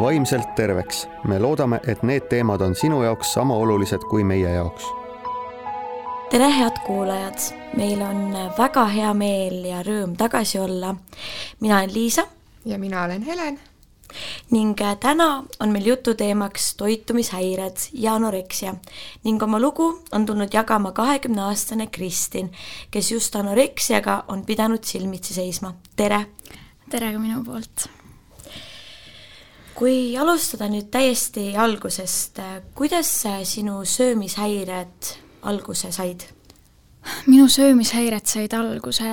vaimselt terveks. me loodame, et need teemad on sinu jaoks sama olulised kui meie jaoks. tere, head kuulajad, meil on väga hea meel ja rõõm tagasi olla. mina olen Liisa. ja mina olen Helen ning äh, täna on meil jututeemaks toitumishäired ja anoreksia ning oma lugu on tulnud jagama kahekümneaastane Kristin, kes just anoreksiaga on pidanud silmitsi seisma. tere! tere ka minu poolt! Kui alustada nüüd täiesti algusest, äh, kuidas sinu söömishäired alguse said? minu söömishäired said alguse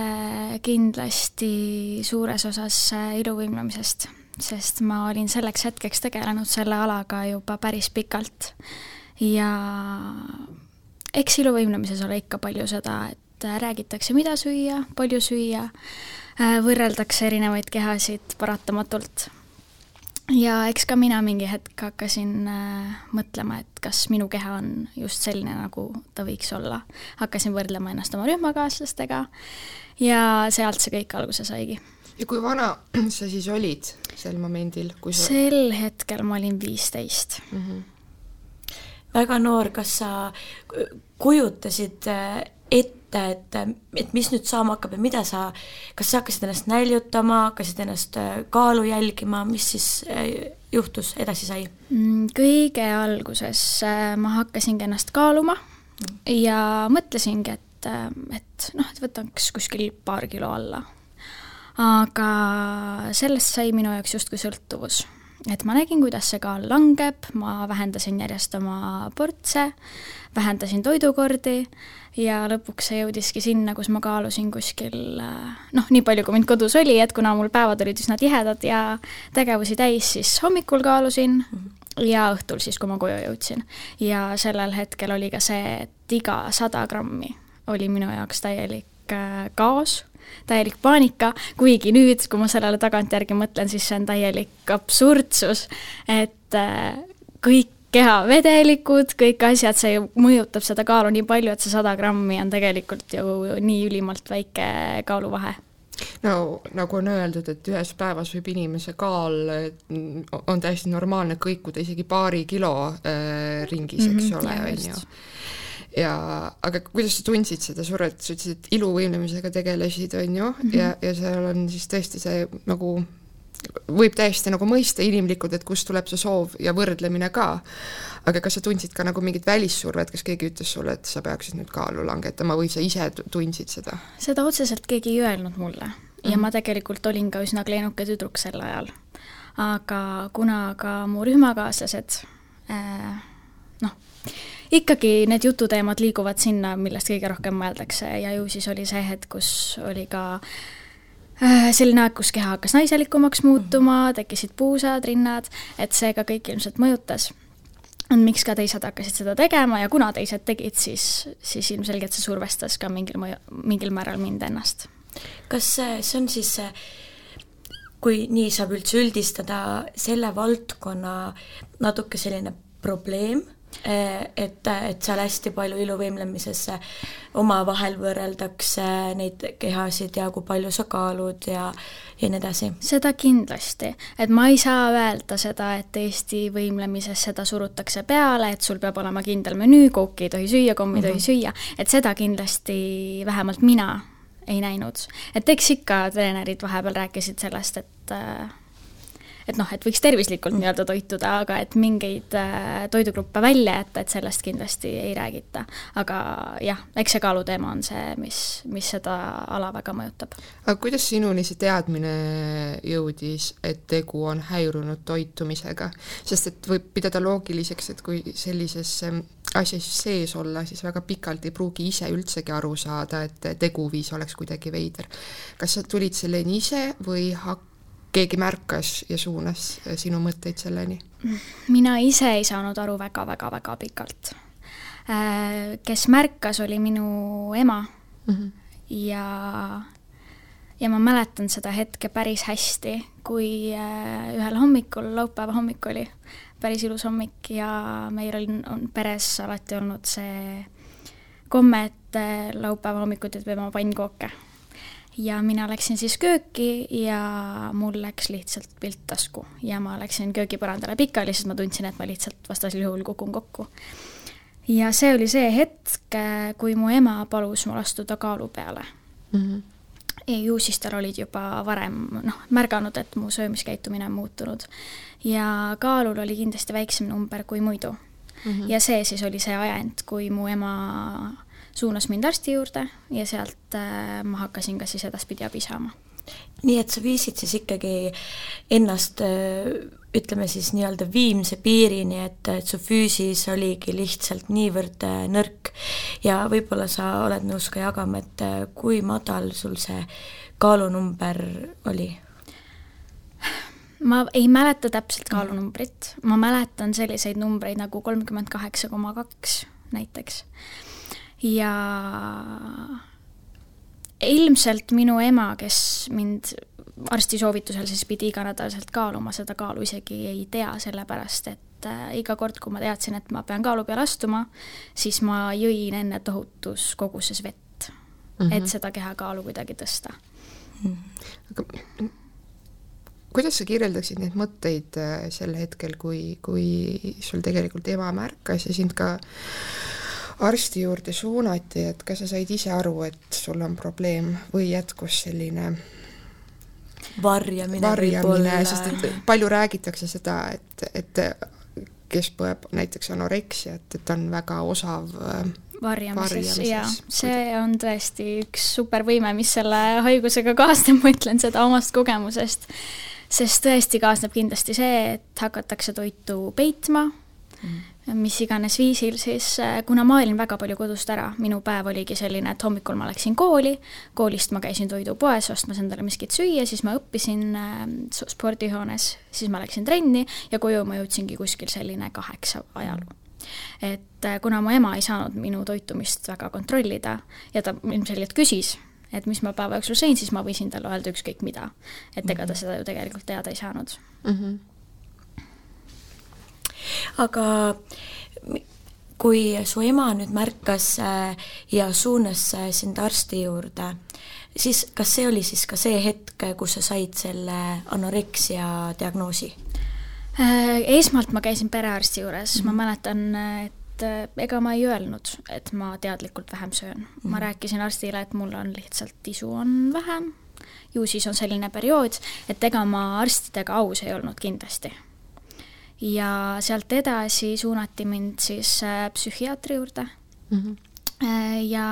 kindlasti suures osas äh, iluvõimlemisest sest ma olin selleks hetkeks tegelenud selle alaga juba päris pikalt. ja eks iluvõimlemises ole ikka palju seda, et räägitakse, mida süüa, palju süüa, äh, võrreldakse erinevaid kehasid paratamatult. Ja eks ka mina mingi hetk hakkasin äh, mõtlema, et kas minu keha on just selline, nagu ta võiks olla. hakkasin võrdlema ennast oma rühmakaaslastega ja sealt see kõik alguse saigi ja kui vana sa siis olid sel momendil, kui sa sel hetkel ma olin viisteist mm. -hmm. väga noor, kas sa kujutasid äh, ette, et, et mis nüüd saama hakkab ja mida sa, kas sa hakkasid ennast näljutama, hakkasid ennast äh, kaalu jälgima, mis siis äh, juhtus, edasi sai? Mm, kõige alguses ma hakkasingi ennast kaaluma ja mõtlesingi, et, et noh, et võtaks kuskil paar kilo alla aga sellest sai minu jaoks justkui sõltuvus. Et ma nägin, kuidas see kaal langeb, ma vähendasin järjest oma portse, vähendasin toidukordi ja lõpuks see jõudiski sinna, kus ma kaalusin kuskil noh, nii palju, kui mind kodus oli, et kuna mul päevad olid üsna tihedad ja tegevusi täis, siis hommikul kaalusin ja õhtul siis, kui ma koju jõudsin. ja sellel hetkel oli ka see, et iga sada grammi oli minu jaoks täielik äh, kaos täielik paanika, kuigi nüüd, kui ma sellele tagantjärgi mõtlen, siis see on täielik absurdsus, et äh, kõik kehavedelikud, kõik asjad, see ju mõjutab seda kaalu nii palju, et see sada grammi on tegelikult ju nii ülimalt väike kaaluvahe. No nagu on öeldud, et ühes päevas võib inimese kaal, on täiesti normaalne kõikuda isegi paari kilo äh, ringis, eks mhm, ole, on ju ja aga kuidas sa tundsid seda survet, sa ütlesid, et iluvõimlemisega tegelesid, on ju mm, -hmm. ja, ja seal on siis tõesti see nagu võib täiesti nagu mõista inimlikult, et kust tuleb see soov ja võrdlemine ka. aga kas sa tundsid ka nagu mingit välissurvet, kas keegi ütles sulle, et sa peaksid nüüd kaalu langetama või sa ise tundsid seda? seda otseselt keegi ei öelnud mulle mm ja mhm. ma tegelikult olin ka üsna kleenuke tüdruk sel ajal. aga kuna ka mu rühmakaaslased äh, noh, ikkagi need jututeemad liiguvad sinna, millest kõige rohkem mõeldakse ja ju siis oli see hetk, kus oli ka äh, selline aeg, kus keha hakkas naiselikumaks muutuma, mhm. tekkisid puusad, rinnad, et see ka kõik ilmselt mõjutas. miks ka teised hakkasid seda tegema ja kuna teised tegid, siis, siis ilmselgelt see survestas ka mingil mõju, mingil määral mind ennast. kas see, on siis kui nii saab üldse üldistada, selle valdkonna natuke selline probleem et, et seal hästi palju iluvõimlemises omavahel võrreldakse neid kehasid ja kui palju sa kaalud ja, ja nii edasi. seda kindlasti, et ma ei saa öelda seda, et Eesti võimlemises seda surutakse peale, et sul peab olema kindel menüü, kooki ei tohi süüa, kommi ei mm -hmm. tohi mhm. süüa, et seda kindlasti vähemalt mina ei näinud. et eks ikka treenerid vahepeal rääkisid sellest, et äh, et noh, et võiks tervislikult mm. nii-öelda toituda, aga et mingeid äh, toidugruppe välja jätta, et sellest kindlasti ei räägita. aga jah, eks see kaaluteema on see, mis, mis seda ala väga mõjutab. aga kuidas sinuni see teadmine jõudis, et tegu on häirunud toitumisega? sest et võib pidada loogiliseks, et kui sellises ähm, asjas sees olla, siis väga pikalt ei pruugi ise üldsegi aru saada, et teguviis oleks kuidagi veider. kas sa tulid selleni ise või hak-, keegi märkas ja suunas äh, sinu mõtteid selleni? mina ise ei saanud aru väga-väga-väga pikalt. Äh, kes märkas, oli minu ema mm -hmm. ja, ja ma mäletan seda hetke päris hästi, kui äh, ühel hommikul, laupäeva hommik oli, päris ilus hommik ja meil on, on peres alati olnud see komme, et laupäeva hommikuti teeme pannkooke ja mina läksin siis kööki ja mul läks lihtsalt pilt tasku ja ma läksin köögipõrandale pikali, sest ma tundsin, et ma lihtsalt vastasel juhul kukun kokku. ja see oli see hetk, kui mu ema palus mul astuda kaalu peale mm. -hmm ju siis tal olid juba varem noh, märganud, et mu söömiskäitumine on muutunud. ja kaalul oli kindlasti väiksem number kui muidu mm. -hmm. ja see siis oli see ajend, kui mu ema suunas mind arsti juurde ja sealt äh, ma hakkasin ka siis edaspidi abi saama. nii et sa viisid siis ikkagi ennast äh, ütleme siis nii-öelda viimse piirini, et, et su füüsis oligi lihtsalt niivõrd äh, nõrk ja võib-olla sa oled nõus ka jagama, et kui madal sul see kaalunumber oli? ma ei mäleta täpselt kaalunumbrit, ma mäletan selliseid numbreid nagu kolmkümmend kaheksa koma kaks näiteks ja ilmselt minu ema, kes mind arsti soovitusel siis pidi iganädalaselt kaaluma, seda kaalu isegi ei tea, sellepärast et äh, iga kord, kui ma teadsin, et ma pean kaalu peale astuma, siis ma jõin enne tohutus koguses vett mm, -hmm. et seda kehakaalu kuidagi tõsta mm. -hmm. aga kuidas sa kirjeldaksid neid mõtteid äh, sel hetkel, kui, kui sul tegelikult ema märkas ja sind ka arsti juurde suunati, et kas sa said ise aru, et sul on probleem või jätkus selline varjamine, varjamine, sest et palju räägitakse seda, et, et kes põeb näiteks anoreksiat, et on väga osav äh, varjamises ja see on tõesti üks supervõime, mis selle haigusega kaasneb, ma ütlen seda omast kogemusest. sest tõesti kaasneb kindlasti see, et hakatakse toitu peitma. Mm mis iganes viisil, siis äh, kuna ma olin väga palju kodust ära, minu päev oligi selline, et hommikul ma läksin kooli, koolist ma käisin toidupoes ostmas endale miskit süüa, siis ma õppisin äh, spordihoones, siis ma läksin trenni ja koju ma jõudsingi kuskil selline kaheksa ajal et äh, kuna mu ema ei saanud minu toitumist väga kontrollida ja ta ilmselgelt küsis, et mis ma päeva jooksul sõin, siis ma võisin talle öelda ükskõik mida. et ega ta mhm. seda ju tegelikult teada ei saanud mm. -hmm aga kui su ema nüüd märkas äh, ja suunas äh, sind arsti juurde, siis kas see oli siis ka see hetk, kus sa said selle anoreksia diagnoosi? Äh, esmalt ma käisin perearsti juures mm, -hmm. ma mäletan, et ega ma ei öelnud, et ma teadlikult vähem söön mm. -hmm. ma mhm. rääkisin arstile, et mul on lihtsalt isu on vähem, ju siis on selline periood, et ega ma arstidega aus ei olnud kindlasti ja sealt edasi suunati mind siis äh, psühhiaatri juurde mm. -hmm. ja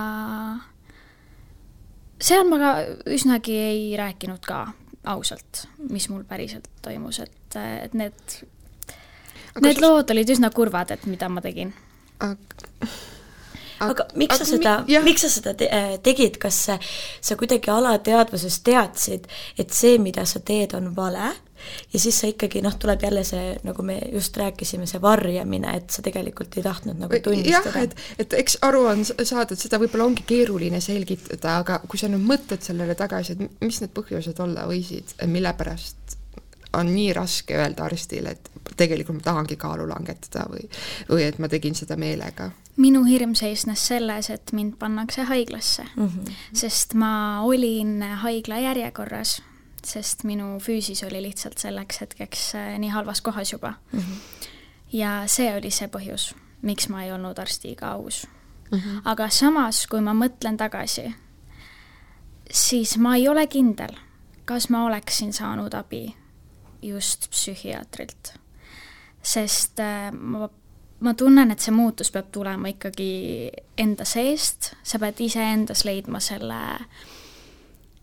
seal ma ka üsnagi ei rääkinud ka ausalt, mis mul päriselt toimus, et, äh, et need, need lood olid üsna kurvad, et mida ma tegin. aga aga miks sa seda, miks sa seda te tegid, kas sa, sa kuidagi alateadvuses teadsid, et see, mida sa teed, on vale ja siis sa ikkagi noh, tuleb jälle see, nagu me just rääkisime, see varjamine, et sa tegelikult ei tahtnud nagu tunnistada. jah, et, et eks aru on saada, et seda võib-olla ongi keeruline selgitada, aga kui sa nüüd mõtled sellele tagasi, et mis need põhjused olla võisid, mille pärast on nii raske öelda arstile, et tegelikult ma tahangi kaalu langetada või, või et ma tegin seda meelega? minu hirm seisnes selles, et mind pannakse haiglasse mm, -hmm. sest ma olin haigla järjekorras sest minu füüsis oli lihtsalt selleks hetkeks äh, nii halvas kohas juba mm. -hmm. ja see oli see põhjus, miks ma ei olnud arstiga aus mm. -hmm. aga samas, kui ma mõtlen tagasi, siis ma ei ole kindel, kas ma oleksin saanud abi just psühhiaatrilt. sest äh, ma, ma tunnen, et see muutus peab tulema ikkagi enda seest, sa pead iseendas leidma selle,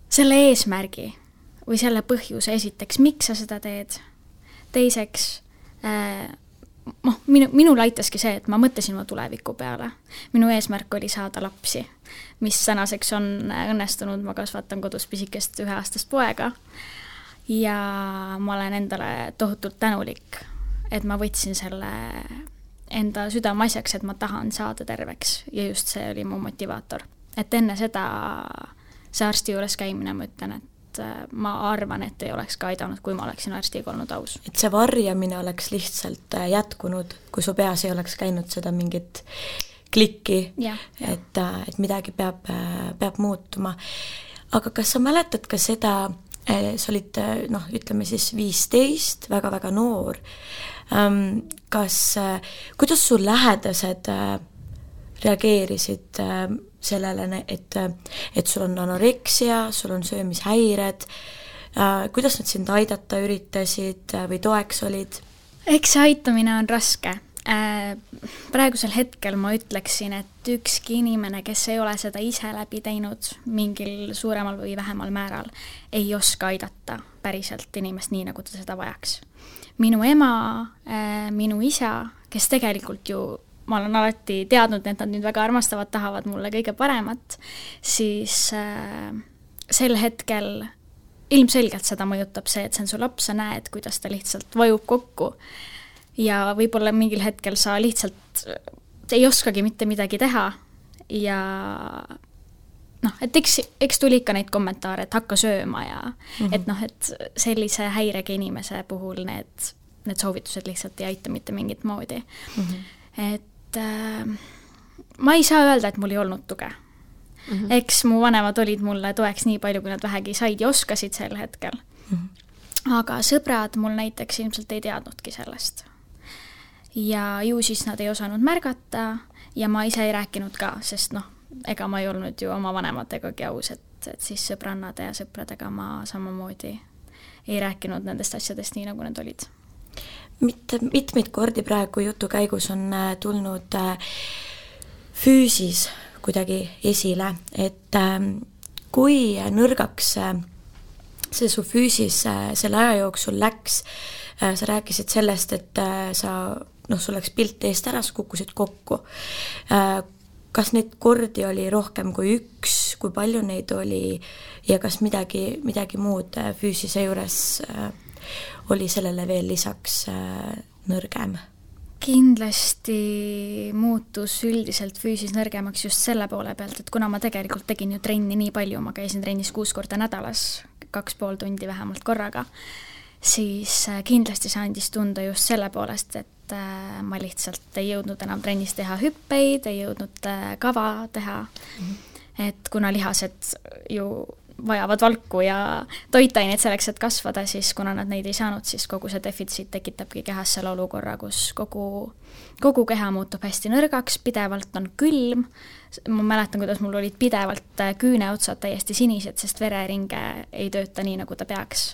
selle eesmärgi või selle põhjuse esiteks, miks sa seda teed. teiseks äh, noh, minu, minul aitaski see, et ma mõtlesin oma tuleviku peale. minu eesmärk oli saada lapsi, mis tänaseks on õnnestunud, ma kasvatan kodus pisikest üheaastast poega. ja ma olen endale tohutult tänulik, et ma võtsin selle enda südameasjaks, et ma tahan saada terveks ja just see oli mu motivaator. et enne seda see arsti juures käimine, ma ütlen, et et äh, ma arvan, et ei oleks ka aidanud, kui ma oleksin arstiga olnud aus. et see varjamine oleks lihtsalt äh, jätkunud, kui su peas ei oleks käinud seda mingit klikki, et, äh, et midagi peab, peab muutuma. aga kas sa mäletad ka seda, sa olid noh, ütleme siis viisteist väga,, väga-väga noor, ähm, kas, kuidas su lähedased reageerisid sellele, et, et sul on anoreksia, sul on söömishäired, kuidas nad sind aidata üritasid või toeks olid? eks see aitamine on raske Äh, praegusel hetkel ma ütleksin, et ükski inimene, kes ei ole seda ise läbi teinud mingil suuremal või vähemal määral, ei oska aidata päriselt inimest nii, nagu ta seda vajaks. minu ema, äh, minu isa, kes tegelikult ju ma olen alati teadnud, et nad nüüd väga armastavad, tahavad mulle kõige paremat, siis äh, sel hetkel ilmselgelt seda mõjutab see, et see on su laps, sa näed, kuidas ta lihtsalt vajub kokku ja võib-olla mingil hetkel sa lihtsalt ei oskagi mitte midagi teha ja noh, et eks, eks tuli ikka neid kommentaare, et hakka sööma ja mm -hmm. et noh, et sellise häirega inimese puhul need, need soovitused lihtsalt ei aita mitte mingit moodi mm. -hmm. et äh, ma ei saa öelda, et mul ei olnud tuge mm. -hmm. eks mu vanemad olid mulle toeks nii palju, kui nad vähegi said ja oskasid sel hetkel mm. -hmm. aga sõbrad mul näiteks ilmselt ei teadnudki sellest ja ju siis nad ei osanud märgata ja ma ise ei rääkinud ka, sest noh, ega ma ei olnud ju oma vanemategagi aus, et, et siis sõbrannade ja sõpradega ma samamoodi ei rääkinud nendest asjadest nii, nagu need olid. Mitte, mitmeid kordi praegu jutu käigus on äh, tulnud äh, füüsis kuidagi esile, et ähm, kui nõrgaks äh, see su füüsis selle aja jooksul läks, sa rääkisid sellest, et sa noh, sul läks pilt eest ära, sa kukkusid kokku. Kas neid kordi oli rohkem kui üks, kui palju neid oli ja kas midagi, midagi muud füüsise juures oli sellele veel lisaks nõrgem? kindlasti muutus üldiselt füüsis nõrgemaks just selle poole pealt, et kuna ma tegelikult tegin ju trenni nii palju, ma käisin trennis kuus korda nädalas, kaks pool tundi vähemalt korraga, siis kindlasti see andis tunda just selle poolest, et äh, ma lihtsalt ei jõudnud enam trennis teha hüppeid, ei jõudnud äh, kava teha mm. -hmm. et kuna lihased ju vajavad valku ja toitaineid selleks, et kasvada, siis kuna nad neid ei saanud, siis kogu see defitsiit tekitabki kehas selle olukorra, kus kogu, kogu keha muutub hästi nõrgaks, pidevalt on külm, ma mäletan, kuidas mul olid pidevalt äh, küüneotsad täiesti sinised, sest vereringe ei tööta nii, nagu ta peaks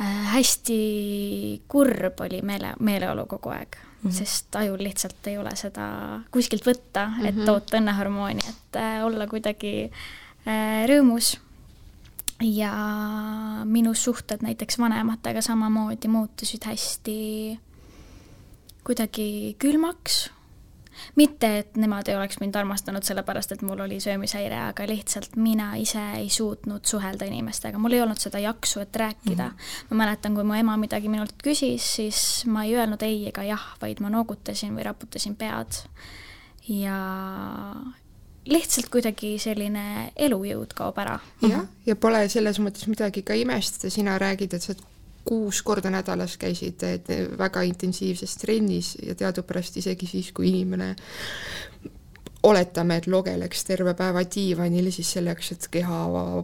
Äh, hästi kurb oli meele, meeleolu kogu aeg mm, -hmm. sest ajul lihtsalt ei ole seda kuskilt võtta, et mm -hmm. toota õnnehormooni, et äh, olla kuidagi äh, rõõmus. Ja minu suhted näiteks vanematega samamoodi muutusid hästi kuidagi külmaks mitte, et nemad ei oleks mind armastanud sellepärast, et mul oli söömishäire, aga lihtsalt mina ise ei suutnud suhelda inimestega, mul ei olnud seda jaksu, et rääkida mm. -hmm. ma mäletan, kui mu ema midagi minult küsis, siis ma ei öelnud ei ega jah, vaid ma noogutasin või raputasin pead. ja lihtsalt kuidagi selline elujõud kaob ära. jah, ja pole selles mõttes midagi ka imestada, sina räägid, et sa kuus korda nädalas käisid väga intensiivses trennis ja teadupärast isegi siis, kui inimene oletame, et logeleks terve päeva diivanil, siis selleks, et keha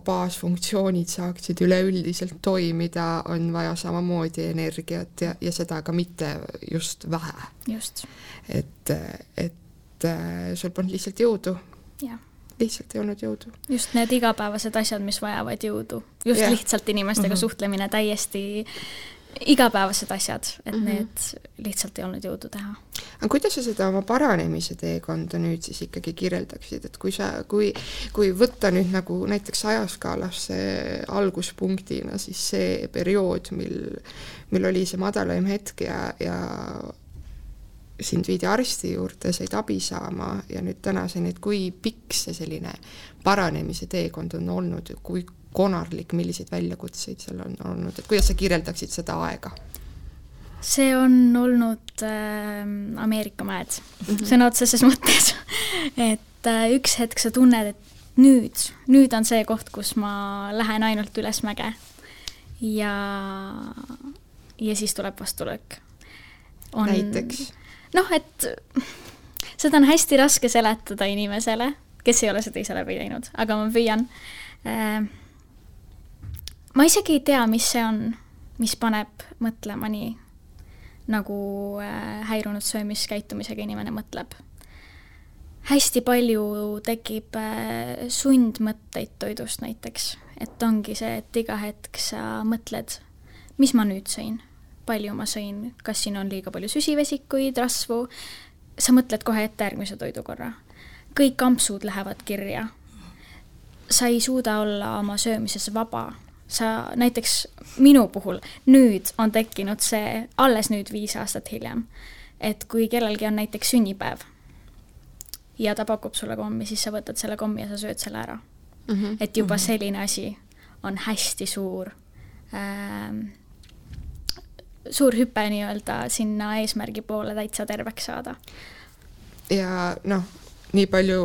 baasfunktsioonid saaksid üleüldiselt toimida, on vaja samamoodi energiat ja, ja seda ka mitte just vähe. just. et, et äh, sul polnud lihtsalt jõudu. Lihtsalt ei olnud jõudu. just need igapäevased asjad, mis vajavad jõudu, just yeah. lihtsalt inimestega mm -hmm. suhtlemine, täiesti igapäevased asjad, et mm -hmm. need lihtsalt ei olnud jõudu teha. aga kuidas sa seda oma paranemise teekonda nüüd siis ikkagi kirjeldaksid, et kui sa, kui, kui võtta nüüd nagu näiteks ajaskaalas see alguspunktina, siis see periood, mil, mil oli see madalaim hetk ja, ja sind viidi arsti juurde, said abi saama ja nüüd tänaseni, et kui pikk see selline paranemise teekond on olnud, kui konarlik, milliseid väljakutseid seal on olnud, et kuidas sa kirjeldaksid seda aega? see on olnud äh, Ameerika mäed mm -hmm. sõna otseses mõttes et äh, üks hetk sa tunned, et nüüd, nüüd on see koht, kus ma lähen ainult üles mäge. ja, ja siis tuleb vastulöök. näiteks? Noh, et seda on hästi raske seletada inimesele, kes ei ole seda ise läbi teinud, aga ma püüan. Äh, ma isegi ei tea, mis see on, mis paneb mõtlema nii, nagu äh, häirunud söömiskäitumisega inimene mõtleb. hästi palju tekib äh, sundmõtteid toidust näiteks, et ongi see, et iga hetk sa mõtled, mis ma nüüd sõin, palju ma sõin, kas siin on liiga palju süsivesikuid, rasvu, sa mõtled kohe ette järgmise toidukorra. kõik ampsud lähevad kirja. sa ei suuda olla oma söömises vaba sa näiteks minu puhul nüüd on tekkinud see, alles nüüd viis aastat hiljem, et kui kellelgi on näiteks sünnipäev ja ta pakub sulle kommi, siis sa võtad selle kommi ja sa sööd selle ära mm. -hmm. et juba mhm. selline asi on hästi suur ähm, suur hüpe nii-öelda sinna eesmärgi poole täitsa terveks saada. ja noh, nii palju,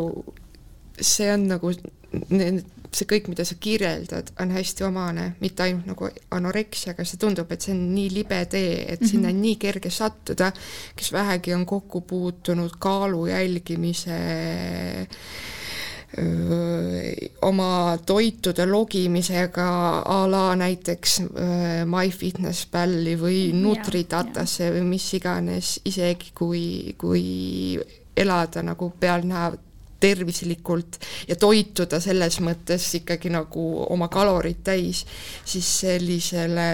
see on nagu see kõik, mida sa kirjeldad, on hästi omane, mitte ainult nagu anoreksiaga, see tundub, et see on nii libe tee, et mm -hmm. sinna on nii kerge sattuda, kes vähegi on kokku puutunud kaalu jälgimise öö, oma toitude logimisega a la näiteks MyFitnessPalli või Nutritatasse või mis iganes, isegi kui, kui elada nagu pealtnäha tervislikult ja toituda selles mõttes ikkagi nagu oma kalorid täis, siis sellisele,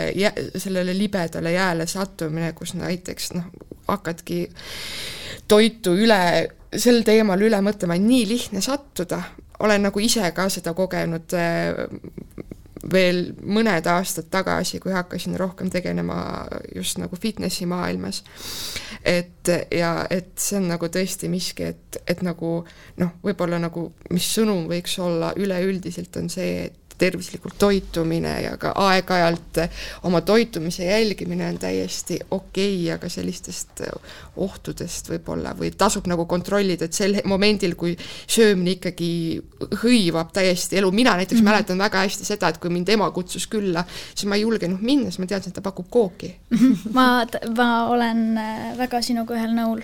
sellele libedale jääle sattumine, kus näiteks noh, hakkadki toitu üle, sel teemal üle mõtlema, nii lihtne sattuda, olen nagu ise ka seda kogenud veel mõned aastad tagasi, kui hakkasin rohkem tegelema just nagu fitnessi maailmas. et ja et see on nagu tõesti miski, et, et nagu noh, võib-olla nagu mis sõnum võiks olla üleüldiselt, on see, et tervislikult toitumine ja ka aeg-ajalt oma toitumise jälgimine on täiesti okei okay,, aga sellistest ohtudest võib-olla või tasub nagu kontrollida, et sel momendil, kui söömine ikkagi hõivab täiesti elu, mina näiteks mm -hmm. mäletan väga hästi seda, et kui mind ema kutsus külla, siis ma ei julgenud minna, sest ma teadsin, et ta pakub kooki. Ma, ma olen äh, väga sinuga ühel nõul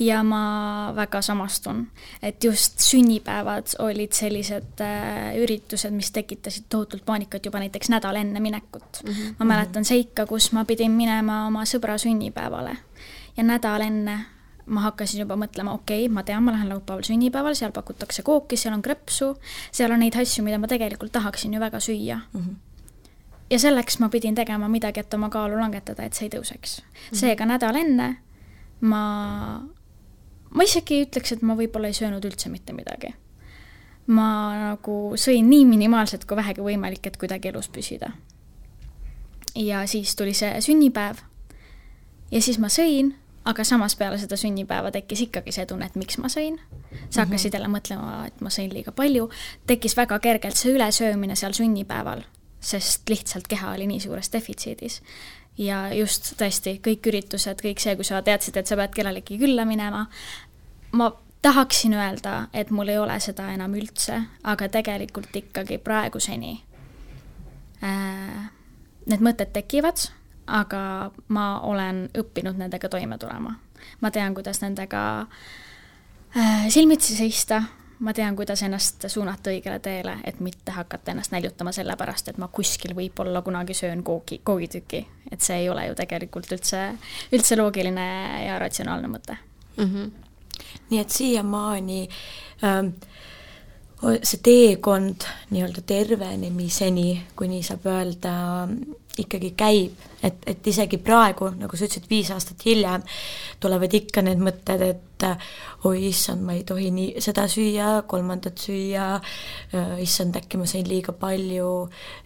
ja ma väga samastun, et just sünnipäevad olid sellised äh, üritused, mis tekitasid tohutult paanikat juba näiteks nädal enne minekut mm. -hmm. ma mäletan seika, kus ma pidin minema oma sõbra sünnipäevale ja nädal enne ma hakkasin juba mõtlema, okei okay,, ma tean, ma lähen laupäeval sünnipäeval, seal pakutakse kooki, seal on krõpsu, seal on neid asju, mida ma tegelikult tahaksin ju väga süüa mm. -hmm ja selleks ma pidin tegema midagi, et oma kaalu langetada, et see ei tõuseks mm. -hmm. seega nädal enne ma ma isegi ei ütleks, et ma võib-olla ei söönud üldse mitte midagi. ma nagu sõin nii minimaalselt kui vähegi võimalik, et kuidagi elus püsida. ja siis tuli see sünnipäev ja siis ma sõin, aga samas peale seda sünnipäeva tekkis ikkagi see tunne, et miks ma sõin. sa mhm. hakkasid jälle mõtlema, et ma sõin liiga palju, tekkis väga kergelt see ülesöömine seal sünnipäeval, sest lihtsalt keha oli nii suures defitsiidis ja just tõesti kõik üritused, kõik see, kui sa teadsid, et sa pead kellelegi külla minema, ma tahaksin öelda, et mul ei ole seda enam üldse, aga tegelikult ikkagi praeguseni äh, need mõtted tekivad, aga ma olen õppinud nendega toime tulema. ma tean, kuidas nendega äh, silmitsi seista ma tean, kuidas ennast suunata õigele teele, et mitte hakata ennast näljutama sellepärast, et ma kuskil võib-olla kunagi söön koogi, koogitüki. et see ei ole ju tegelikult üldse, üldse loogiline ja ratsionaalne mõte mm. -hmm. nii et siiamaani ähm, see teekond nii-öelda tervenemiseni, kui nii saab öelda, ikkagi käib, et, et isegi praegu, nagu sa ütlesid, viis aastat hiljem tulevad ikka need mõtted, et oi issand, ma ei tohi nii, seda süüa, kolmandat süüa, issand, äkki ma sõin liiga palju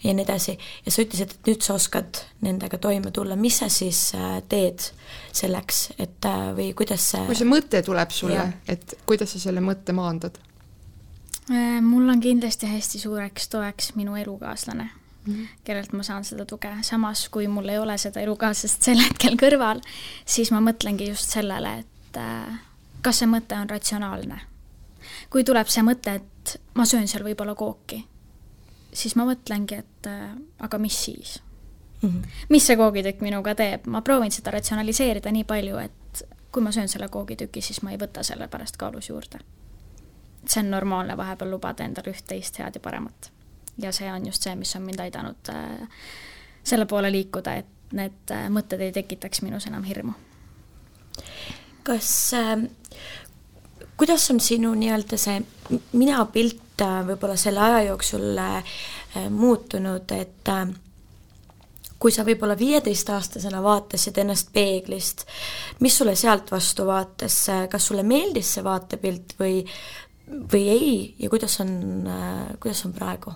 ja nii edasi. ja sa ütlesid, et nüüd sa oskad nendega toime tulla, mis sa siis äh, teed selleks, et äh, või kuidas see kui see mõte tuleb sulle, et kuidas sa selle mõtte maandad? Äh, mul on kindlasti hästi suureks toeks minu elukaaslane mm, -hmm. kellelt ma saan seda tuge, samas kui mul ei ole seda elukaaslast sel hetkel kõrval, siis ma mõtlengi just sellele, et äh, kas see mõte on ratsionaalne. kui tuleb see mõte, et ma söön seal võib-olla kooki, siis ma mõtlengi, et äh, aga mis siis mm? -hmm. mis see koogitükk minuga teeb, ma proovin seda ratsionaliseerida nii palju, et kui ma söön selle koogitüki, siis ma ei võta selle pärast kaalus juurde see on normaalne vahepeal lubada endale üht-teist head ja paremat. ja see on just see, mis on mind aidanud äh, selle poole liikuda, et need äh, mõtted ei tekitaks minus enam hirmu. kas äh,, kuidas on sinu nii-öelda see minapilt võib-olla selle aja jooksul muutunud, et kui sa võib-olla viieteistaastasena vaatasid ennast peeglist, mis sulle sealt vastu vaatas, kas sulle meeldis see vaatepilt või, või ei ja kuidas on, kuidas on praegu?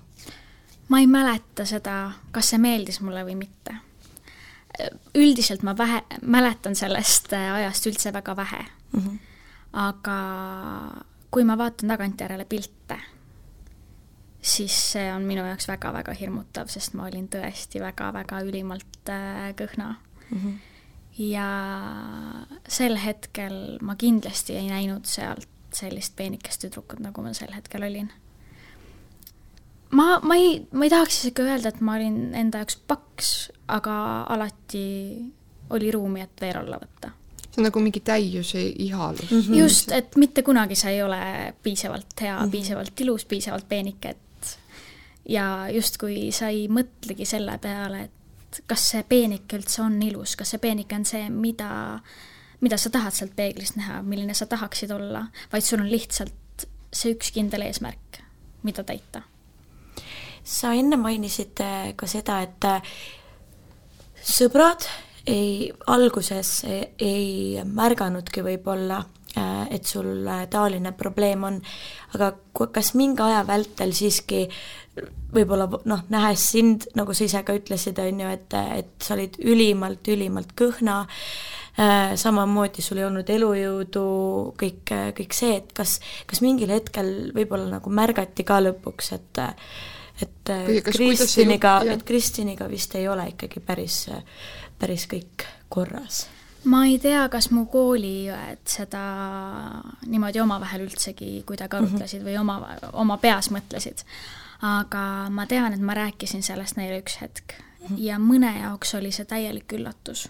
ma ei mäleta seda, kas see meeldis mulle või mitte. üldiselt ma vähe, mäletan sellest ajast üldse väga vähe mm. -hmm. aga kui ma vaatan tagantjärele pilte, siis see on minu jaoks väga-väga hirmutav, sest ma olin tõesti väga-väga ülimalt äh, kõhna mm. -hmm. ja sel hetkel ma kindlasti ei näinud sealt sellist peenikest tüdrukut, nagu ma sel hetkel olin ma, ma ei, ma ei tahaks isegi öelda, et ma olin enda jaoks paks, aga alati oli ruumi, et veel alla võtta. see on nagu mingi täiuse ihalus mm. -hmm. just, et mitte kunagi sa ei ole piisavalt hea mm, -hmm. piisavalt ilus, piisavalt peenike, et ja justkui sa ei mõtlegi selle peale, et kas see peenike üldse on ilus, kas see peenike on see, mida, mida sa tahad sealt peeglist näha, milline sa tahaksid olla, vaid sul on lihtsalt see üks kindel eesmärk, mida täita. Sa enne mainisid äh, ka seda, et äh, sõbrad ei, alguses ei märganudki võib-olla, äh, et sul taoline probleem on, aga kas mingi aja vältel siiski võib-olla noh, nähes sind, nagu sa ise ka ütlesid, on ju, et, et sa olid ülimalt, ülimalt kõhna, samamoodi sul ei olnud elujõudu, kõik, kõik see, et kas, kas mingil hetkel võib-olla nagu märgati ka lõpuks, et et äh, Kristiniga, et Kristiniga vist ei ole ikkagi päris, päris kõik korras ma ei tea, kas mu kooliõed seda niimoodi omavahel üldsegi kuidagi mhm. arutlesid mm -hmm. või oma, oma peas mõtlesid. aga ma tean, et ma rääkisin sellest neile üks hetk mm -hmm. ja mõne jaoks oli see täielik üllatus.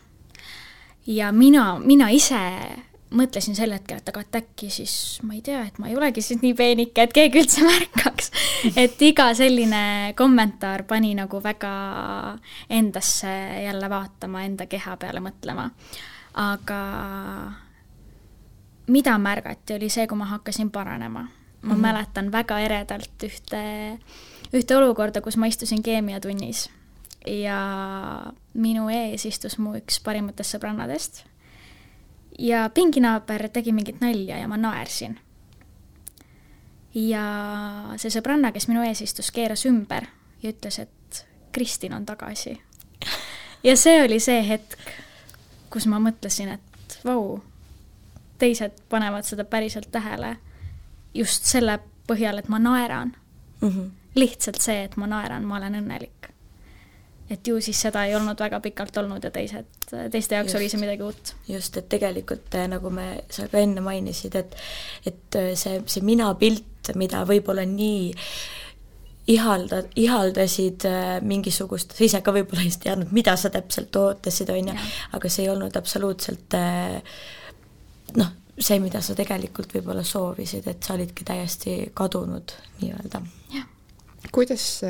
Ja mina, mina ise mõtlesin sel hetkel, et aga et äkki siis ma ei tea, et ma ei olegi siis nii peenike, et keegi üldse märkaks. et iga selline kommentaar pani nagu väga endasse jälle vaatama, enda keha peale mõtlema. aga mida märgati, oli see, kui ma hakkasin paranema. ma mm -hmm. mäletan väga eredalt ühte, ühte olukorda, kus ma istusin keemiatunnis ja minu ees istus mu üks parimatest sõbrannadest ja pinginaaber tegi mingit nalja ja ma naersin. ja see sõbranna, kes minu ees istus, keeras ümber ja ütles, et Kristin on tagasi. ja see oli see hetk, kus ma mõtlesin, et vau, teised panevad seda päriselt tähele just selle põhjal, et ma naeran mm. -hmm. lihtsalt see, et ma naeran, ma olen õnnelik et ju siis seda ei olnud väga pikalt olnud ja teised, teiste jaoks just, oli see midagi uut. just, et tegelikult eh, nagu me, sa ka enne mainisid, et et eh, see, see minapilt, mida võib-olla nii ihalda, ihaldasid eh, mingisugust, sa ise ka võib-olla ei teadnud, mida sa täpselt ootasid, on ju, aga see ei olnud absoluutselt noh, see, mida sa tegelikult võib-olla soovisid, et sa olidki täiesti kadunud nii-öelda. jah kuidas sa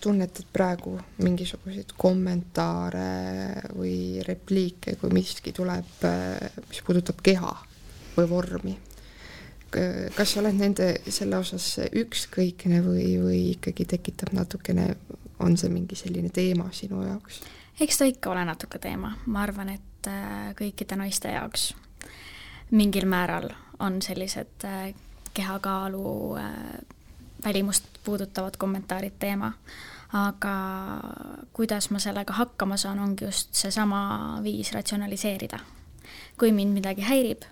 tunnetad praegu mingisuguseid kommentaare või repliike, kui miski tuleb, mis puudutab keha või vormi? kas sa oled nende, selle osas ükskõikne või, või ikkagi tekitab natukene, on see mingi selline teema sinu jaoks? eks ta ikka ole natuke teema, ma arvan, et äh, kõikide naiste jaoks mingil määral on sellised äh, kehakaalu äh, välimust puudutavad kommentaarid teema. aga kuidas ma sellega hakkama saan, ongi just seesama viis ratsionaliseerida. kui mind midagi häirib,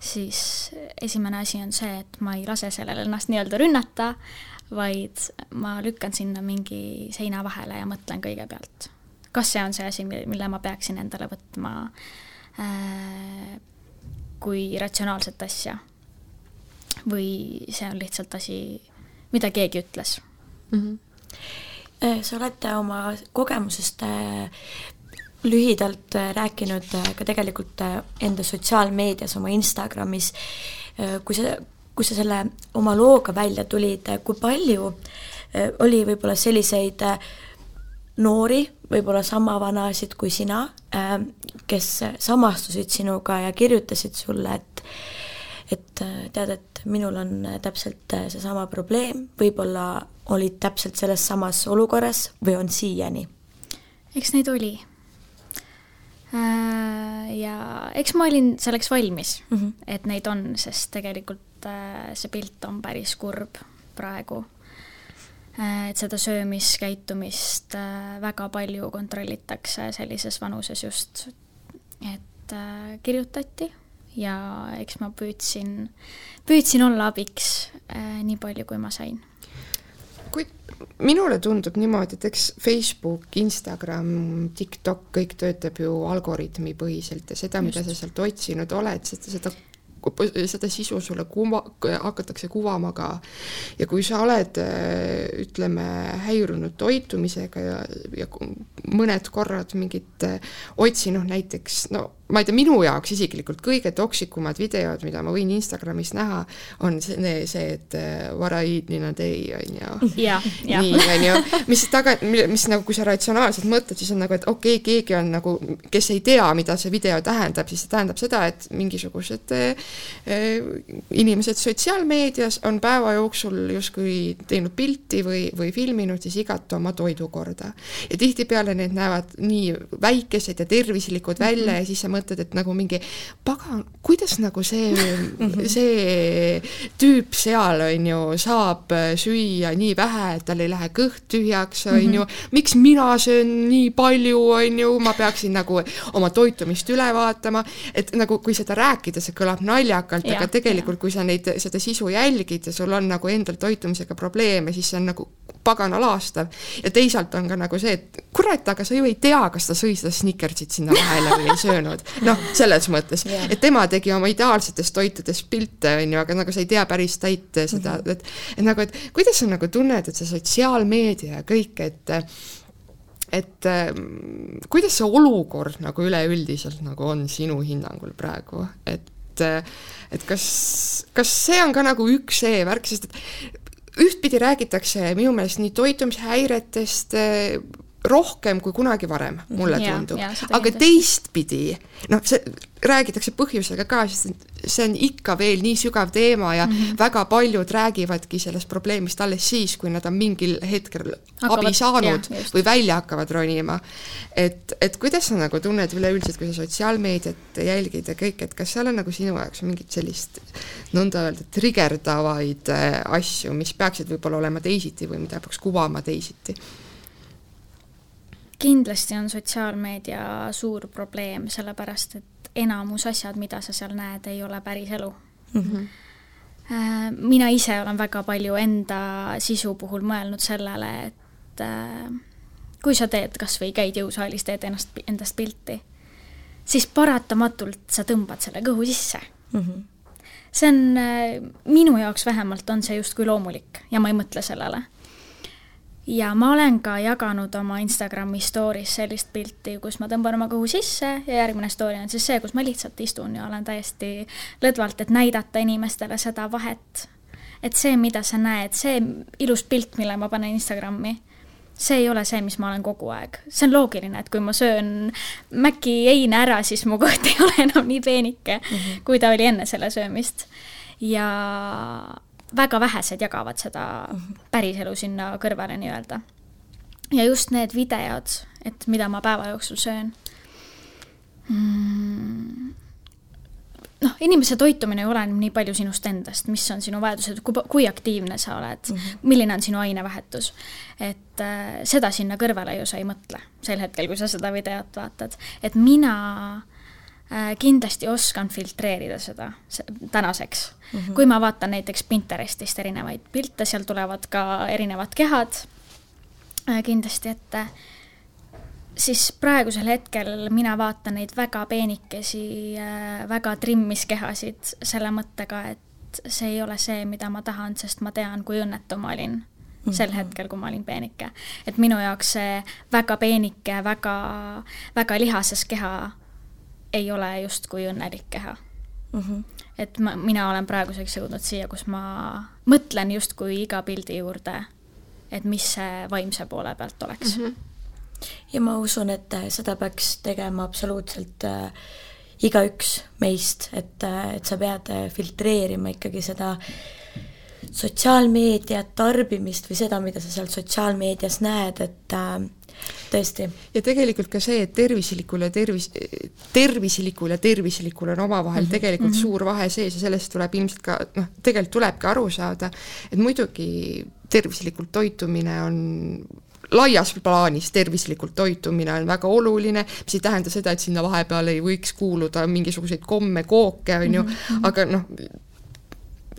siis esimene asi on see, et ma ei lase sellele ennast nii-öelda rünnata, vaid ma lükkan sinna mingi seina vahele ja mõtlen kõigepealt, kas see on see asi, mille ma peaksin endale võtma äh, kui ratsionaalset asja või see on lihtsalt asi, mida keegi ütles mm. -hmm. sa oled oma kogemusest äh, lühidalt äh, rääkinud ka tegelikult enda sotsiaalmeedias, oma Instagramis, kui sa kui sa selle oma looga välja tulid, kui palju äh, oli võib-olla selliseid äh, noori, võib-olla sama vanasid kui sina, kes samastusid sinuga ja kirjutasid sulle, et et tead, et minul on täpselt seesama probleem, võib-olla olid täpselt selles samas olukorras või on siiani? eks neid oli Äh, ja eks ma olin selleks valmis mm, -hmm. et neid on, sest tegelikult äh, see pilt on päris kurb praegu. Äh, et seda söömiskäitumist väga palju kontrollitakse sellises vanuses just, et kirjutati ja eks ma püüdsin, püüdsin olla abiks nii palju, kui ma sain kui minule tundub niimoodi, et eks Facebook, Instagram, TikTok, kõik töötab ju algoritmipõhiselt ja seda, mida sa sealt otsinud oled, seda, seda seda sisu sulle kuva, hakatakse kuvama ka. ja kui sa oled, ütleme, häirunud toitumisega ja, ja mõned korrad mingit otsinud näiteks, no ma ei tea, minu jaoks isiklikult kõige toksikumad videod, mida ma võin Instagramis näha, on see, see, et äh, what I eat in a day, on ju. nii, on ju, mis taga, mis nagu, kui sa ratsionaalselt mõtled, siis on nagu, et okei okay,, keegi on nagu, kes ei tea, mida see video tähendab, siis see tähendab seda, et mingisugused äh, inimesed sotsiaalmeedias on päeva jooksul justkui teinud pilti või, või filminud siis igat oma toidukorda. ja tihtipeale need näevad nii väikesed ja tervislikud välja mm -hmm. ja siis sa mõtled, et nagu mingi pagan, kuidas nagu see, see tüüp seal, on ju, saab süüa nii vähe, et tal ei lähe kõht tühjaks, on ju, mhm. miks mina söön nii palju, on ju, ma peaksin nagu oma toitumist üle vaatama, et nagu kui seda rääkida, see kõlab naljakalt, aga tegelikult, kui sa neid, seda sisu jälgid ja sul on nagu endal toitumisega probleeme, siis see on nagu pagana laastav. ja teisalt on ka nagu see, et kurat, aga sa ju ei tea, kas ta sõi seda Snickersit sinna vahele või ei söönud noh, selles mõttes yeah., et tema tegi oma ideaalsetest toitudest pilte, on ju, aga nagu sa ei tea päris täit seda mm, -hmm. et, et nagu, et kuidas sa nagu tunned, et see sotsiaalmeedia ja kõik, et et ähm, kuidas see olukord nagu üleüldiselt nagu on sinu hinnangul praegu, et et kas, kas see on ka nagu üks see värk, sest et ühtpidi räägitakse minu meelest nii toitumishäiretest, rohkem kui kunagi varem, mulle ja, tundub. aga teistpidi, noh, see räägitakse põhjusega ka, sest see on ikka veel nii sügav teema ja mm -hmm. väga paljud räägivadki sellest probleemist alles siis, kui nad on mingil hetkel hakkavad, abi saanud jah, või välja hakkavad ronima. et, et kuidas sa nagu tunned üleüldiselt, kui sa sotsiaalmeediat jälgid ja kõik, et kas seal on nagu sinu jaoks mingit sellist nõnda öelda trigerdavaid äh, asju, mis peaksid võib-olla olema teisiti või mida peaks kuvama teisiti? Kindlasti on sotsiaalmeedia suur probleem, sellepärast et enamus asjad, mida sa seal näed, ei ole päris elu mm. -hmm mina ise olen väga palju enda sisu puhul mõelnud sellele, et äh, kui sa teed kas või käid jõusaalis, teed ennast, endast pilti, siis paratamatult sa tõmbad selle kõhu sisse mm. -hmm. see on, äh, minu jaoks vähemalt on see justkui loomulik ja ma ei mõtle sellele ja ma olen ka jaganud oma Instagrami story's sellist pilti, kus ma tõmban oma kõhu sisse ja järgmine story on siis see, kus ma lihtsalt istun ja olen täiesti lõdvalt, et näidata inimestele seda vahet. et see, mida sa näed, see ilus pilt, mille ma panen Instagrami, see ei ole see, mis ma olen kogu aeg. see on loogiline, et kui ma söön Maci heina ära, siis mu kõht ei ole enam nii peenike mm, -hmm. kui ta oli enne selle söömist. ja väga vähesed jagavad seda päriselu sinna kõrvale nii-öelda. ja just need videod, et mida ma päeva jooksul söön mm,. noh, inimese toitumine oleneb nii palju sinust endast, mis on sinu vajadused, kui, kui aktiivne sa oled mm, -hmm. milline on sinu ainevahetus. et äh, seda sinna kõrvale ju sa ei mõtle sel hetkel, kui sa seda videot vaatad, et mina Äh, kindlasti oskan filtreerida seda tänaseks mm. -hmm. kui ma vaatan näiteks Pinterestist erinevaid pilte, seal tulevad ka erinevad kehad äh, kindlasti ette, siis praegusel hetkel mina vaatan neid väga peenikesi, äh, väga trimmis kehasid selle mõttega, et see ei ole see, mida ma tahan, sest ma tean, kui õnnetu ma olin mm -hmm. sel hetkel, kui ma olin peenike. et minu jaoks see väga peenike, väga, väga lihases keha ei ole justkui õnnelik keha mm. -hmm. et ma, mina olen praeguseks jõudnud siia, kus ma mõtlen justkui iga pildi juurde, et mis see vaimse poole pealt oleks mm. -hmm ja ma usun, et seda peaks tegema absoluutselt äh, igaüks meist, et, äh, et sa pead äh, filtreerima ikkagi seda sotsiaalmeediat, tarbimist või seda, mida sa seal sotsiaalmeedias näed, et äh, tõesti. ja tegelikult ka see, et tervislikul ja tervis, tervislikul ja tervislikul on omavahel mm -hmm. tegelikult mm -hmm. suur vahe sees ja sellest tuleb ilmselt ka noh, tegelikult tulebki aru saada, et muidugi tervislikult toitumine on laias plaanis tervislikult toitumine on väga oluline, mis ei tähenda seda, et sinna vahepeale ei võiks kuuluda mingisuguseid komme, kooke, on ju, mhm. aga noh,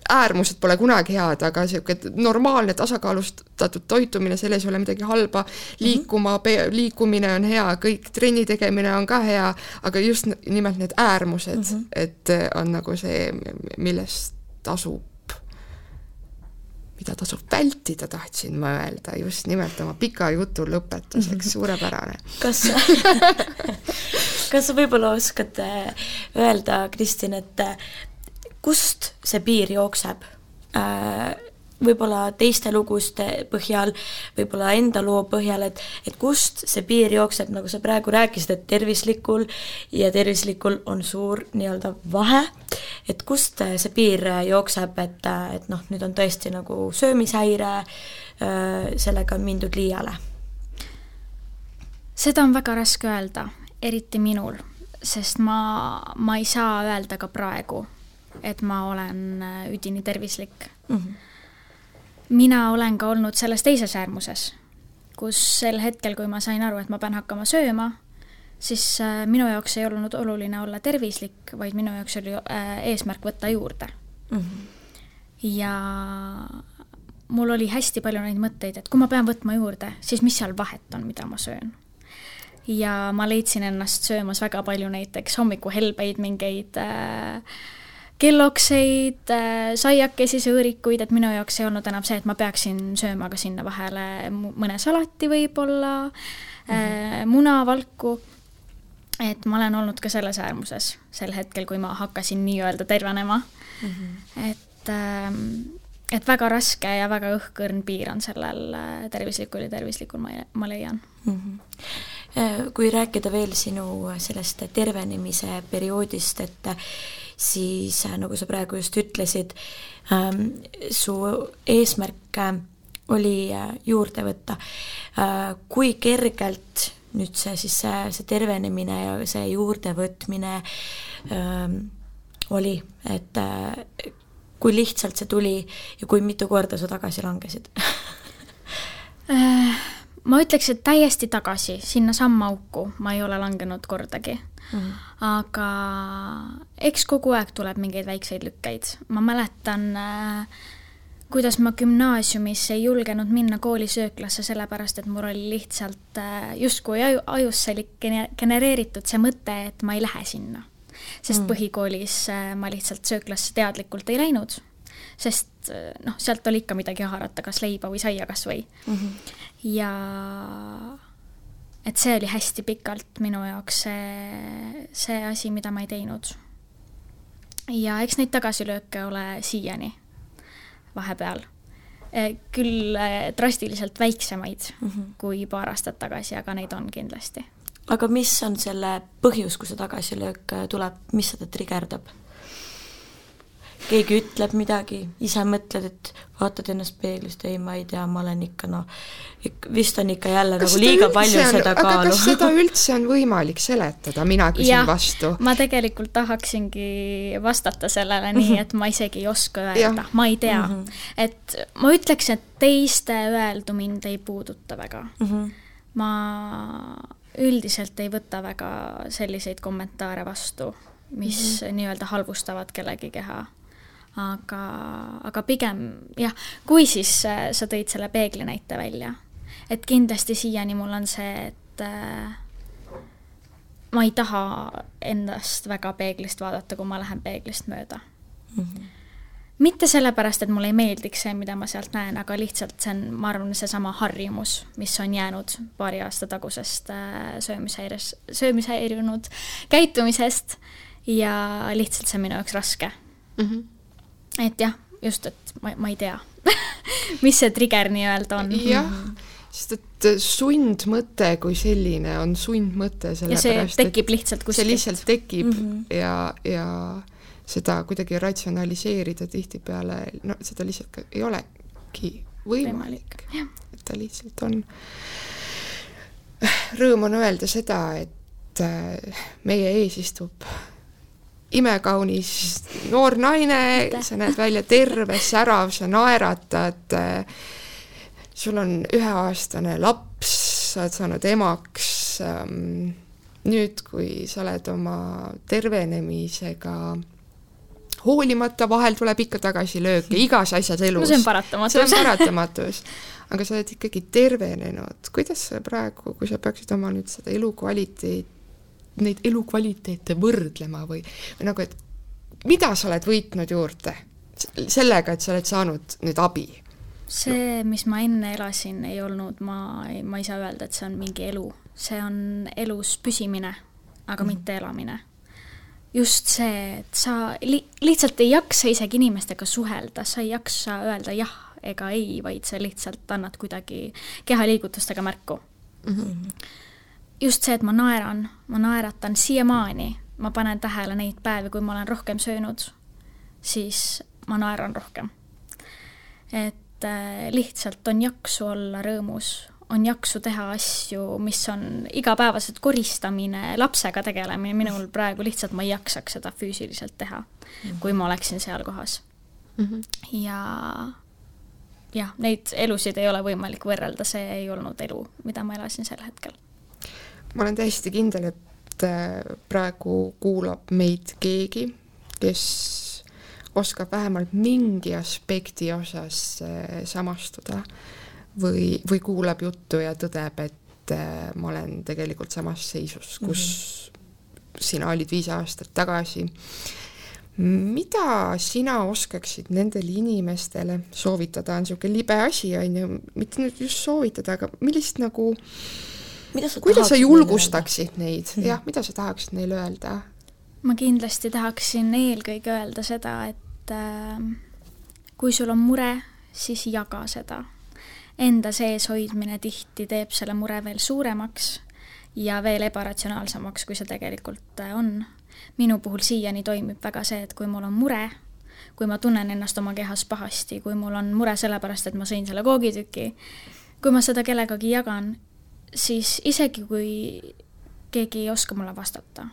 äärmused pole kunagi head, aga niisugune normaalne tasakaalustatud toitumine, selles ei ole midagi halba, liikuma, liikumine on hea, kõik trenni tegemine on ka hea, aga just nimelt need äärmused mm, -hmm. et on nagu see, millest tasub mida tasub vältida, tahtsin ma öelda just nimelt oma pika jutu lõpetuseks, suurepärane. kas kas sa võib-olla oskad öelda, Kristin, et kust see piir jookseb äh, võib-olla teiste luguste põhjal, võib-olla enda loo põhjal, et et kust see piir jookseb, nagu sa praegu rääkisid, et tervislikul ja tervislikul on suur nii-öelda vahe, et kust see piir jookseb, et, et noh, nüüd on tõesti nagu söömishäire, äh, sellega on mindud liiale? seda on väga raske öelda, eriti minul, sest ma, ma ei saa öelda ka praegu et ma olen äh, üdini tervislik mm. -hmm. mina olen ka olnud selles teises äärmuses, kus sel hetkel, kui ma sain aru, et ma pean hakkama sööma, siis äh, minu jaoks ei olnud oluline olla tervislik, vaid minu jaoks oli äh, eesmärk võtta juurde mm. -hmm. ja mul oli hästi palju neid mõtteid, et kui ma pean võtma juurde, siis mis seal vahet on, mida ma söön ja ma leidsin ennast söömas väga palju näiteks hommikuhelbeid, mingeid äh, kellokseid, äh, saiakesi, sõõrikuid, et minu jaoks ei olnud enam see, et ma peaksin sööma ka sinna vahele mõne salati võib-olla mm, -hmm. munavalku. et ma olen olnud ka selles äärmuses sel hetkel, kui ma hakkasin nii-öelda tervenema mm. -hmm. et, ähm, et väga raske ja väga õhkõrn piir on sellel äh, tervislikul ja tervislikul, ma, ma leian mm. -hmm kui rääkida veel sinu sellest tervenemise perioodist, et siis äh, nagu sa praegu just ütlesid, ähm, su eesmärk äh, oli äh, juurde võtta. kui kergelt nüüd see siis see, see tervenemine ja see juurdevõtmine ähm, oli, et kui lihtsalt see tuli ja kui mitu korda sa tagasi langesid ma ütleks, et täiesti tagasi sinnasamma auku ma ei ole langenud kordagi mm. aga eks kogu aeg tuleb mingeid väikseid lükkeid. ma mäletan äh, kuidas ma gümnaasiumis ei julgenud minna koolisööklasse, sellepärast et mul oli lihtsalt äh, justkui aju, ajusse oli genereeritud see mõte, et ma ei lähe sinna. sest mm. põhikoolis äh, ma lihtsalt sööklasse teadlikult ei läinud, sest noh, sealt oli ikka midagi haarata, kas leiba või saia kas või mm. -hmm. ja et see oli hästi pikalt minu jaoks see, see asi, mida ma ei teinud. ja eks neid tagasilööke ole siiani vahepeal. E, küll e, drastiliselt väiksemaid mm -hmm. kui paar aastat tagasi, aga neid on kindlasti. aga mis on selle põhjus, kui see tagasilöök tuleb, mis seda trigerdab? Keegi ütleb midagi, ise mõtled, et vaatad ennast peeglist, ei, ma ei tea, ma olen ikka noh, vist on ikka jälle kas nagu liiga palju on, seda kaalu. kas seda üldse on võimalik seletada, mina küsin ja, vastu. ma tegelikult tahaksingi vastata sellele nii, mhm. et ma isegi ei oska öelda, ma ei tea mm. -hmm. et ma ütleks, et teiste öeldu mind ei puuduta väga mm. -hmm. ma üldiselt ei võta väga selliseid kommentaare vastu, mis mm -hmm. nii-öelda halvustavad kellegi keha aga, aga pigem jah, kui siis äh, sa tõid selle peegli näite välja, et kindlasti siiani mul on see, et äh, ma ei taha endast väga peeglist vaadata, kui ma lähen peeglist mööda mm. -hmm mitte sellepärast, et mulle ei meeldiks see, mida ma sealt näen, aga lihtsalt see on, ma arvan, seesama harjumus, mis on jäänud paari aasta tagusest äh, söömishäires, söömishäirinud käitumisest ja lihtsalt see on minu jaoks raske mm. -hmm. Et jah, just, et ma, ma ei tea mis see trigger nii-öelda on. jah -hmm. sest et sundmõte kui selline on sundmõte, sellepärast et tekib lihtsalt kuskilt. see lihtsalt tekib mm -hmm. ja, ja seda kuidagi ratsionaliseerida tihtipeale, no seda lihtsalt ei olegi võimalik, võimalik.. et ta lihtsalt on, rõõm on öelda seda, et äh, meie ees istub imekaunis noor naine, sa näed välja terve, särav, sa naeratad, äh, sul on üheaastane laps, sa oled saanud emaks, ähm, nüüd, kui sa oled oma tervenemisega hoolimata, vahel tuleb ikka tagasilööke, igas asjas elus. no see on paratamatus. see on paratamatus. aga sa oled ikkagi tervenenud, kuidas sa praegu, kui sa peaksid oma nüüd seda elukvaliteet, neid elukvaliteete võrdlema või, või nagu, et mida sa oled võitnud juurde sellega, et sa oled saanud nüüd abi? see, mis ma enne elasin, ei olnud, ma ei, ma ei saa öelda, et see on mingi elu, see on elus püsimine, aga mm. mitte elamine just see, et sa li lihtsalt ei jaksa isegi inimestega suhelda, sa ei jaksa öelda jah ega ei, vaid sa lihtsalt annad kuidagi kehaliigutustega märku mm. -hmm. Just see, et ma naeran, ma naeratan siiamaani, ma panen tähele neid päevi, kui ma olen rohkem söönud, siis ma naeran rohkem. et äh, lihtsalt on jaksu olla rõõmus on jaksu teha asju, mis on igapäevased koristamine, lapsega tegelemine, minul praegu lihtsalt ma ei jaksaks seda füüsiliselt teha mm, -hmm. kui ma oleksin seal kohas mm. -hmm. ja jah, neid elusid ei ole võimalik võrrelda, see ei olnud elu, mida ma elasin sel hetkel. Ma olen täiesti kindel, et äh, praegu kuulab meid keegi, kes oskab vähemalt mingi aspekti osas äh, samastuda või, või kuulab juttu ja tõdeb, et äh, ma olen tegelikult samas seisus, kus mm -hmm. sina olid viis aastat tagasi. mida sina oskaksid nendele inimestele soovitada, on niisugune libe asi, on ju, mitte nüüd just soovitada, aga millist nagu sa kuidas sa julgustaksid neid, mm -hmm. jah, mida sa tahaksid neile öelda? ma kindlasti tahaksin eelkõige öelda seda, et äh, kui sul on mure, siis jaga seda enda sees hoidmine tihti teeb selle mure veel suuremaks ja veel ebaratsionaalsemaks, kui see tegelikult äh, on. minu puhul siiani toimib väga see, et kui mul on mure, kui ma tunnen ennast oma kehas pahasti, kui mul on mure sellepärast, et ma sõin selle koogitüki, kui ma seda kellegagi jagan, siis isegi kui keegi ei oska mulle vastata,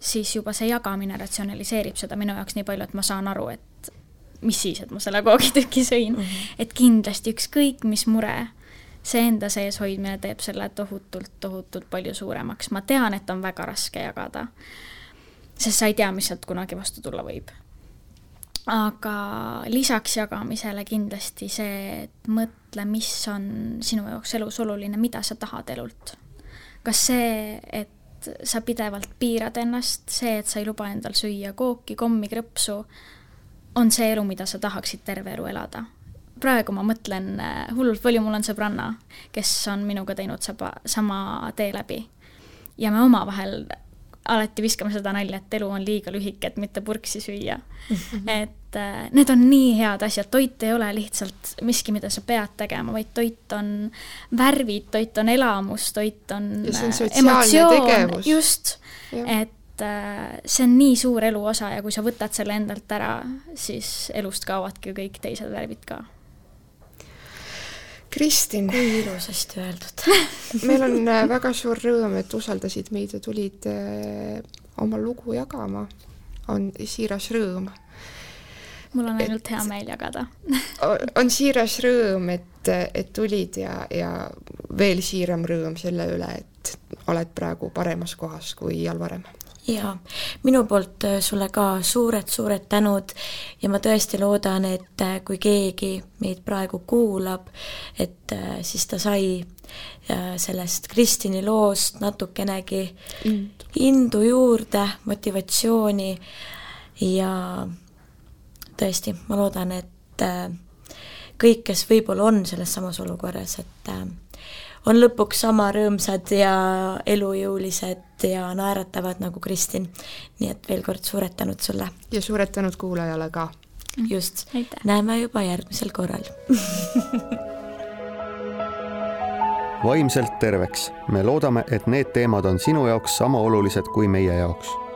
siis juba see jagamine ratsionaliseerib seda minu jaoks nii palju, et ma saan aru, et mis siis, et ma selle koogitüki sõin mm. -hmm. et kindlasti ükskõik mis mure, see enda sees hoidmine teeb selle tohutult, tohutult palju suuremaks. ma tean, et on väga raske jagada, sest sa ei tea, mis sealt kunagi vastu tulla võib. Aga lisaks jagamisele kindlasti see, et mõtle, mis on sinu jaoks elus oluline, mida sa tahad elult. kas see, et sa pidevalt piirad ennast, see, et sa ei luba endal süüa kooki, kommi, krõpsu, on see elu, mida sa tahaksid terve elu elada. praegu ma mõtlen äh, hullult palju, mul on sõbranna, kes on minuga teinud saba, sama tee läbi. ja me omavahel alati viskame seda nalja, et elu on liiga lühike, et mitte purksi süüa mm. -hmm. et äh, need on nii head asjad, toit ei ole lihtsalt miski, mida sa pead tegema, vaid toit on värvid, toit on elamus, toit on, on emotsioon, just, et äh, see on nii suur elu osa ja kui sa võtad selle endalt ära, siis elust kaovadki kõik teised värvid ka. Kristin. kui ilusasti öeldud meil on äh, väga suur rõõm, et usaldasid meid ja tulid äh, oma lugu jagama. on siiras rõõm. mul on ainult et, hea meel jagada on siiras rõõm, et, et tulid ja, ja veel siiram rõõm selle üle, et oled praegu paremas kohas kui iial varem jaa, minu poolt äh, sulle ka suured-suured tänud ja ma tõesti loodan, et äh, kui keegi meid praegu kuulab, et äh, siis ta sai sellest Kristini loost natukenegi indu, indu juurde, motivatsiooni ja tõesti, ma loodan, et kõik, kes võib-olla on selles samas olukorras, et on lõpuks sama rõõmsad ja elujõulised ja naeratavad nagu Kristin. nii et veel kord suured tänud sulle. ja suured tänud kuulajale ka. just, näeme juba järgmisel korral vaimselt terveks. me loodame, et need teemad on sinu jaoks sama olulised kui meie jaoks